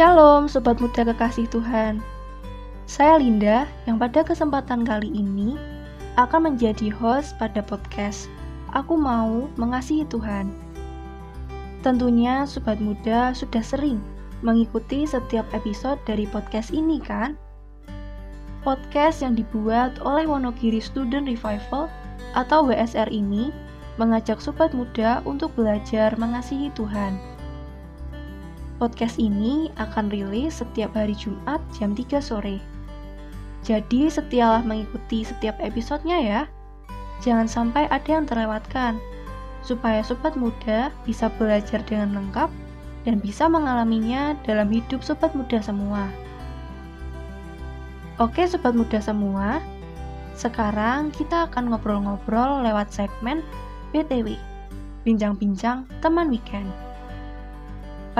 Shalom Sobat Muda Kekasih Tuhan. Saya Linda yang pada kesempatan kali ini akan menjadi host pada podcast Aku Mau Mengasihi Tuhan. Tentunya Sobat Muda sudah sering mengikuti setiap episode dari podcast ini kan? Podcast yang dibuat oleh Wonogiri Student Revival atau WSR ini mengajak Sobat Muda untuk belajar mengasihi Tuhan Podcast ini akan rilis setiap hari Jumat jam 3 sore. Jadi setialah mengikuti setiap episodenya ya. Jangan sampai ada yang terlewatkan, supaya sobat muda bisa belajar dengan lengkap dan bisa mengalaminya dalam hidup sobat muda semua. Oke sobat muda semua, sekarang kita akan ngobrol-ngobrol lewat segmen BTW, Bincang-Bincang Teman Weekend.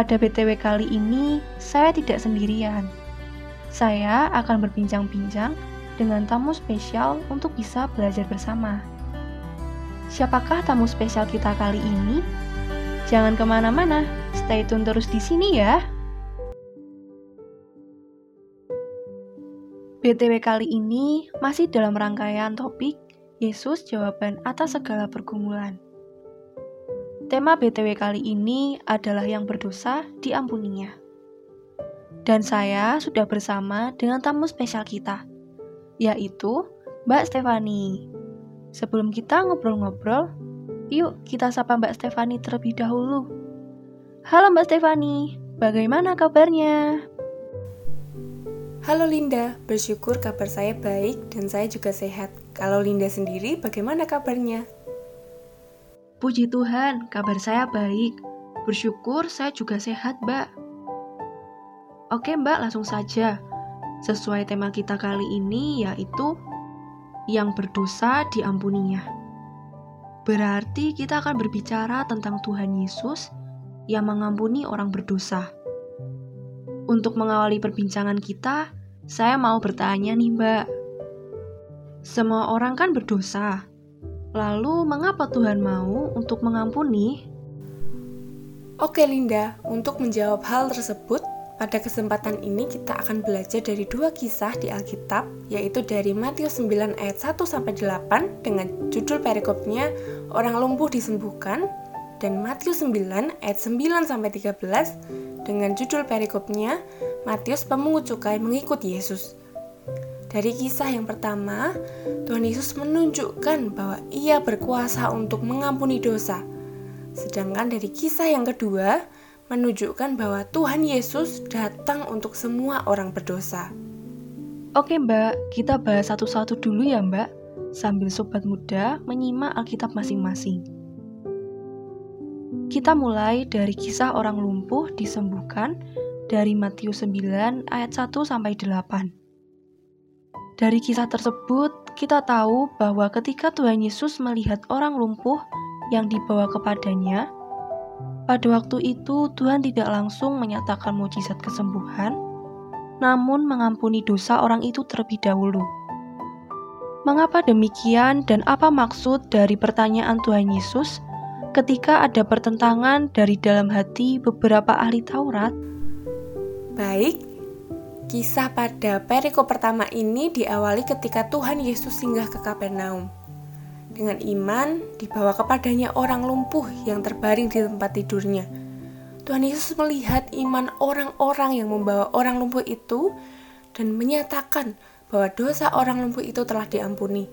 Pada BTW kali ini, saya tidak sendirian. Saya akan berbincang-bincang dengan tamu spesial untuk bisa belajar bersama. Siapakah tamu spesial kita kali ini? Jangan ke mana-mana, stay tune terus di sini ya. BTW kali ini masih dalam rangkaian topik Yesus jawaban atas segala pergumulan. Tema BTW kali ini adalah yang berdosa diampuninya. Dan saya sudah bersama dengan tamu spesial kita, yaitu Mbak Stefani. Sebelum kita ngobrol-ngobrol, yuk kita sapa Mbak Stefani terlebih dahulu. Halo Mbak Stefani, bagaimana kabarnya? Halo Linda, bersyukur kabar saya baik dan saya juga sehat. Kalau Linda sendiri, bagaimana kabarnya? Puji Tuhan, kabar saya baik. Bersyukur saya juga sehat, Mbak. Oke, Mbak, langsung saja. Sesuai tema kita kali ini yaitu yang berdosa diampuninya. Berarti kita akan berbicara tentang Tuhan Yesus yang mengampuni orang berdosa. Untuk mengawali perbincangan kita, saya mau bertanya nih, Mbak. Semua orang kan berdosa, Lalu, mengapa Tuhan mau untuk mengampuni? Oke, Linda, untuk menjawab hal tersebut, pada kesempatan ini kita akan belajar dari dua kisah di Alkitab, yaitu dari Matius 9 ayat 1 sampai 8 dengan judul perikopnya Orang lumpuh disembuhkan dan Matius 9 ayat 9 sampai 13 dengan judul perikopnya Matius pemungut cukai mengikut Yesus. Dari kisah yang pertama, Tuhan Yesus menunjukkan bahwa Ia berkuasa untuk mengampuni dosa. Sedangkan dari kisah yang kedua, menunjukkan bahwa Tuhan Yesus datang untuk semua orang berdosa. Oke Mbak, kita bahas satu-satu dulu ya Mbak, sambil sobat muda menyimak Alkitab masing-masing. Kita mulai dari kisah orang lumpuh disembuhkan dari Matius 9 ayat 1 sampai 8. Dari kisah tersebut, kita tahu bahwa ketika Tuhan Yesus melihat orang lumpuh yang dibawa kepadanya, pada waktu itu Tuhan tidak langsung menyatakan mujizat kesembuhan, namun mengampuni dosa orang itu terlebih dahulu. Mengapa demikian dan apa maksud dari pertanyaan Tuhan Yesus ketika ada pertentangan dari dalam hati beberapa ahli Taurat? Baik, Kisah pada periko pertama ini diawali ketika Tuhan Yesus singgah ke Kapernaum. Dengan iman, dibawa kepadanya orang lumpuh yang terbaring di tempat tidurnya. Tuhan Yesus melihat iman orang-orang yang membawa orang lumpuh itu dan menyatakan bahwa dosa orang lumpuh itu telah diampuni.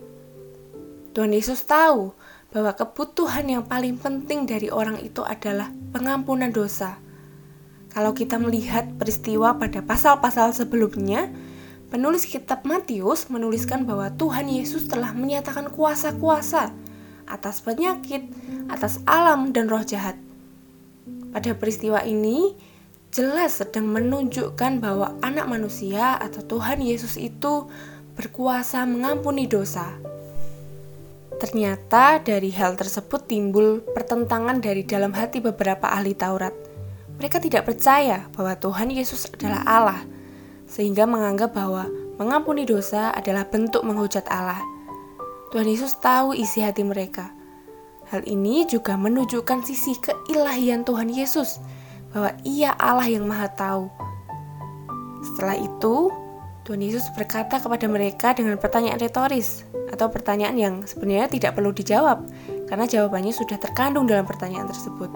Tuhan Yesus tahu bahwa kebutuhan yang paling penting dari orang itu adalah pengampunan dosa. Kalau kita melihat peristiwa pada pasal-pasal sebelumnya, penulis kitab Matius menuliskan bahwa Tuhan Yesus telah menyatakan kuasa-kuasa atas penyakit, atas alam dan roh jahat. Pada peristiwa ini, jelas sedang menunjukkan bahwa anak manusia atau Tuhan Yesus itu berkuasa mengampuni dosa. Ternyata dari hal tersebut timbul pertentangan dari dalam hati beberapa ahli Taurat. Mereka tidak percaya bahwa Tuhan Yesus adalah Allah, sehingga menganggap bahwa mengampuni dosa adalah bentuk menghujat Allah. Tuhan Yesus tahu isi hati mereka. Hal ini juga menunjukkan sisi keilahian Tuhan Yesus, bahwa Ia Allah yang Maha Tahu, Setelah itu, Tuhan Yesus berkata kepada mereka dengan pertanyaan retoris atau pertanyaan yang sebenarnya tidak perlu dijawab karena jawabannya sudah terkandung dalam pertanyaan tersebut.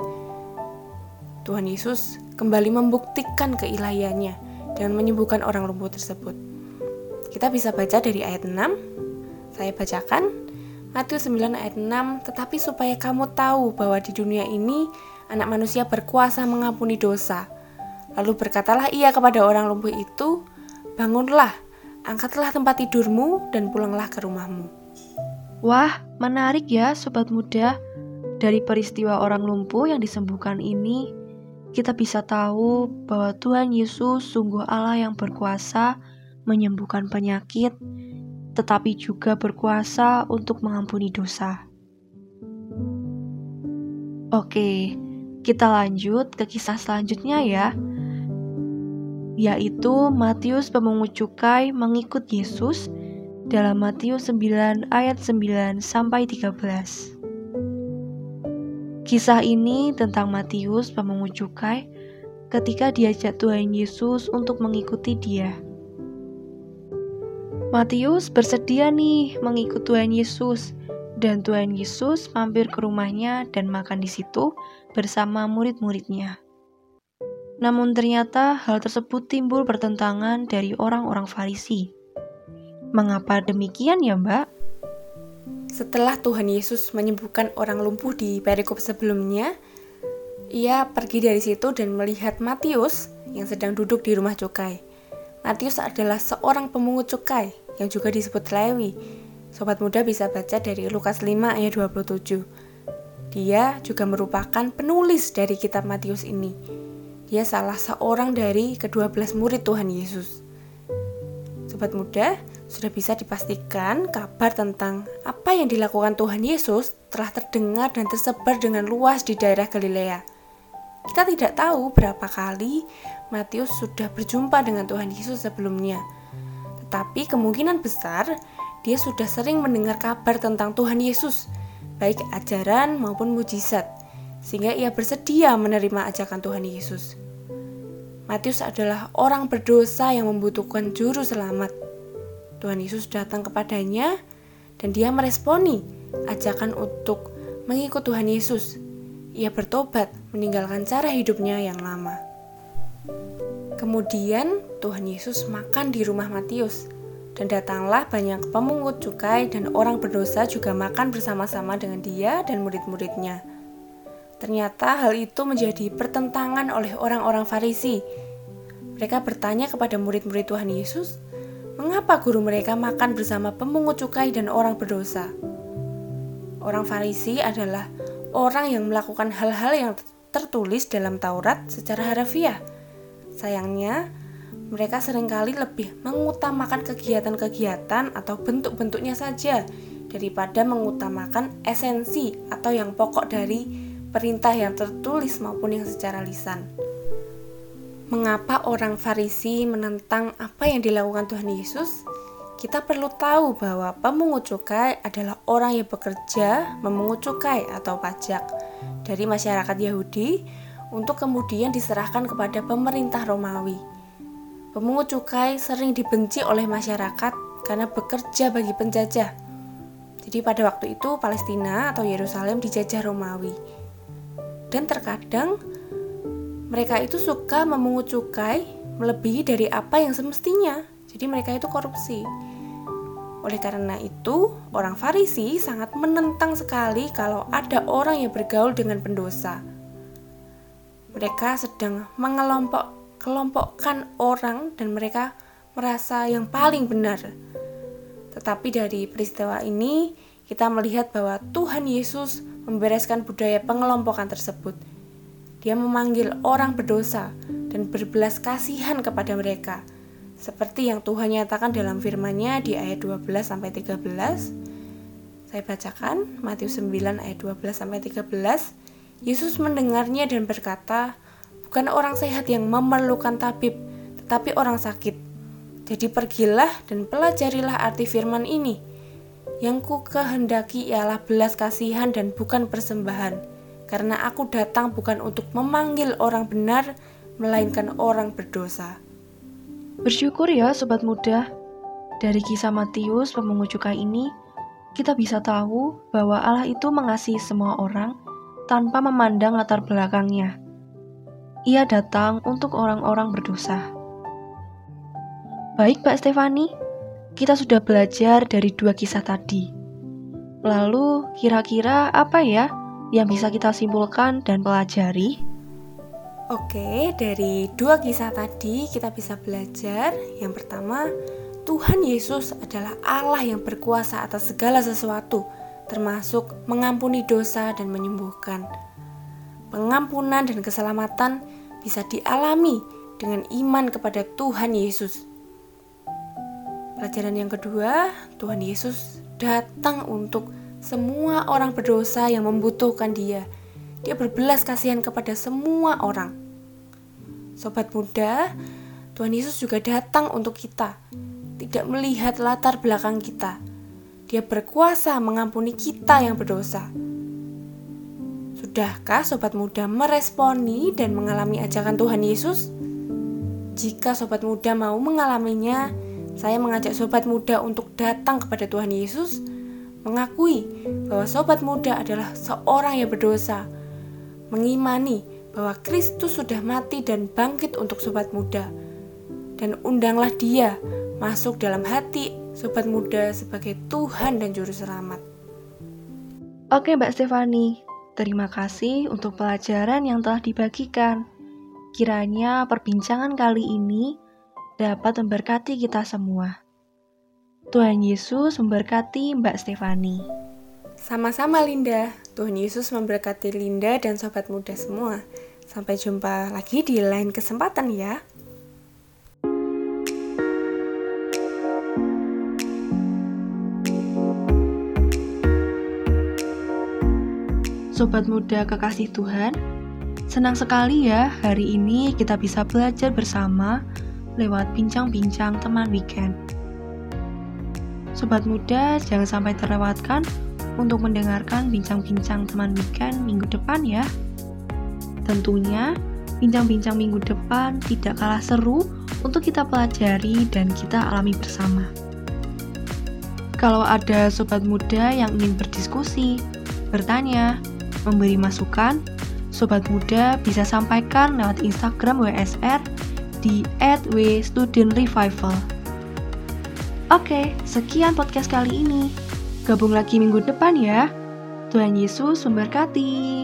Tuhan Yesus kembali membuktikan keilahiannya dengan menyembuhkan orang lumpuh tersebut. Kita bisa baca dari ayat 6. Saya bacakan Matius 9 ayat 6, "Tetapi supaya kamu tahu bahwa di dunia ini anak manusia berkuasa mengampuni dosa." Lalu berkatalah ia kepada orang lumpuh itu, Bangunlah, angkatlah tempat tidurmu, dan pulanglah ke rumahmu. Wah, menarik ya, sobat muda. Dari peristiwa orang lumpuh yang disembuhkan ini, kita bisa tahu bahwa Tuhan Yesus sungguh Allah yang berkuasa menyembuhkan penyakit, tetapi juga berkuasa untuk mengampuni dosa. Oke, kita lanjut ke kisah selanjutnya ya yaitu Matius pemungut cukai mengikut Yesus dalam Matius 9 ayat 9 sampai 13. Kisah ini tentang Matius pemungut cukai ketika diajak Tuhan Yesus untuk mengikuti dia. Matius bersedia nih mengikut Tuhan Yesus dan Tuhan Yesus mampir ke rumahnya dan makan di situ bersama murid-muridnya. Namun ternyata hal tersebut timbul pertentangan dari orang-orang Farisi. Mengapa demikian ya, Mbak? Setelah Tuhan Yesus menyembuhkan orang lumpuh di perikop sebelumnya, ia pergi dari situ dan melihat Matius yang sedang duduk di rumah cukai. Matius adalah seorang pemungut cukai yang juga disebut Lewi. Sobat muda bisa baca dari Lukas 5 ayat 27. Dia juga merupakan penulis dari kitab Matius ini. Dia salah seorang dari kedua belas murid Tuhan Yesus. Sobat muda, sudah bisa dipastikan kabar tentang apa yang dilakukan Tuhan Yesus telah terdengar dan tersebar dengan luas di daerah Galilea. Kita tidak tahu berapa kali Matius sudah berjumpa dengan Tuhan Yesus sebelumnya. Tetapi kemungkinan besar dia sudah sering mendengar kabar tentang Tuhan Yesus, baik ajaran maupun mujizat, sehingga ia bersedia menerima ajakan Tuhan Yesus. Matius adalah orang berdosa yang membutuhkan juru selamat. Tuhan Yesus datang kepadanya dan dia meresponi ajakan untuk mengikut Tuhan Yesus. Ia bertobat meninggalkan cara hidupnya yang lama. Kemudian Tuhan Yesus makan di rumah Matius dan datanglah banyak pemungut cukai dan orang berdosa juga makan bersama-sama dengan dia dan murid-muridnya. Ternyata hal itu menjadi pertentangan oleh orang-orang Farisi. Mereka bertanya kepada murid-murid Tuhan Yesus, "Mengapa guru mereka makan bersama pemungut cukai dan orang berdosa?" Orang Farisi adalah orang yang melakukan hal-hal yang tertulis dalam Taurat secara harafiah. Sayangnya, mereka sering kali lebih mengutamakan kegiatan-kegiatan atau bentuk-bentuknya saja daripada mengutamakan esensi atau yang pokok dari perintah yang tertulis maupun yang secara lisan. Mengapa orang Farisi menentang apa yang dilakukan Tuhan Yesus? Kita perlu tahu bahwa pemungut cukai adalah orang yang bekerja memungut cukai atau pajak dari masyarakat Yahudi untuk kemudian diserahkan kepada pemerintah Romawi. Pemungut cukai sering dibenci oleh masyarakat karena bekerja bagi penjajah. Jadi pada waktu itu Palestina atau Yerusalem dijajah Romawi dan terkadang mereka itu suka memungut cukai melebihi dari apa yang semestinya. Jadi mereka itu korupsi. Oleh karena itu, orang Farisi sangat menentang sekali kalau ada orang yang bergaul dengan pendosa. Mereka sedang mengelompok kelompokkan orang dan mereka merasa yang paling benar. Tetapi dari peristiwa ini, kita melihat bahwa Tuhan Yesus membereskan budaya pengelompokan tersebut. Dia memanggil orang berdosa dan berbelas kasihan kepada mereka, seperti yang Tuhan nyatakan dalam firman-Nya di ayat 12 sampai 13. Saya bacakan Matius 9 ayat 12 sampai 13. Yesus mendengarnya dan berkata, "Bukan orang sehat yang memerlukan tabib, tetapi orang sakit. Jadi pergilah dan pelajarilah arti firman ini." Yang ku kehendaki ialah belas kasihan dan bukan persembahan, karena aku datang bukan untuk memanggil orang benar, melainkan orang berdosa. Bersyukur ya sobat muda, dari kisah Matius pemungut cukai ini, kita bisa tahu bahwa Allah itu mengasihi semua orang tanpa memandang latar belakangnya. Ia datang untuk orang-orang berdosa. Baik Mbak Stefani, kita sudah belajar dari dua kisah tadi. Lalu kira-kira apa ya yang bisa kita simpulkan dan pelajari? Oke, dari dua kisah tadi kita bisa belajar. Yang pertama, Tuhan Yesus adalah Allah yang berkuasa atas segala sesuatu, termasuk mengampuni dosa dan menyembuhkan. Pengampunan dan keselamatan bisa dialami dengan iman kepada Tuhan Yesus. Pelajaran yang kedua, Tuhan Yesus datang untuk semua orang berdosa yang membutuhkan Dia. Dia berbelas kasihan kepada semua orang. Sobat muda, Tuhan Yesus juga datang untuk kita, tidak melihat latar belakang kita. Dia berkuasa mengampuni kita yang berdosa. Sudahkah sobat muda meresponi dan mengalami ajakan Tuhan Yesus? Jika sobat muda mau mengalaminya, saya mengajak sobat muda untuk datang kepada Tuhan Yesus, mengakui bahwa sobat muda adalah seorang yang berdosa, mengimani bahwa Kristus sudah mati dan bangkit untuk sobat muda. Dan undanglah dia masuk dalam hati sobat muda sebagai Tuhan dan Juru Selamat. Oke Mbak Stefani, terima kasih untuk pelajaran yang telah dibagikan. Kiranya perbincangan kali ini dapat memberkati kita semua. Tuhan Yesus memberkati Mbak Stefani. Sama-sama Linda, Tuhan Yesus memberkati Linda dan sobat muda semua. Sampai jumpa lagi di lain kesempatan ya. Sobat muda kekasih Tuhan, senang sekali ya hari ini kita bisa belajar bersama lewat bincang-bincang teman weekend. Sobat muda, jangan sampai terlewatkan untuk mendengarkan bincang-bincang teman weekend minggu depan ya. Tentunya, bincang-bincang minggu depan tidak kalah seru untuk kita pelajari dan kita alami bersama. Kalau ada sobat muda yang ingin berdiskusi, bertanya, memberi masukan, sobat muda bisa sampaikan lewat Instagram WSR di @w_studentrevival. Oke, sekian podcast kali ini. Gabung lagi minggu depan ya. Tuhan Yesus memberkati.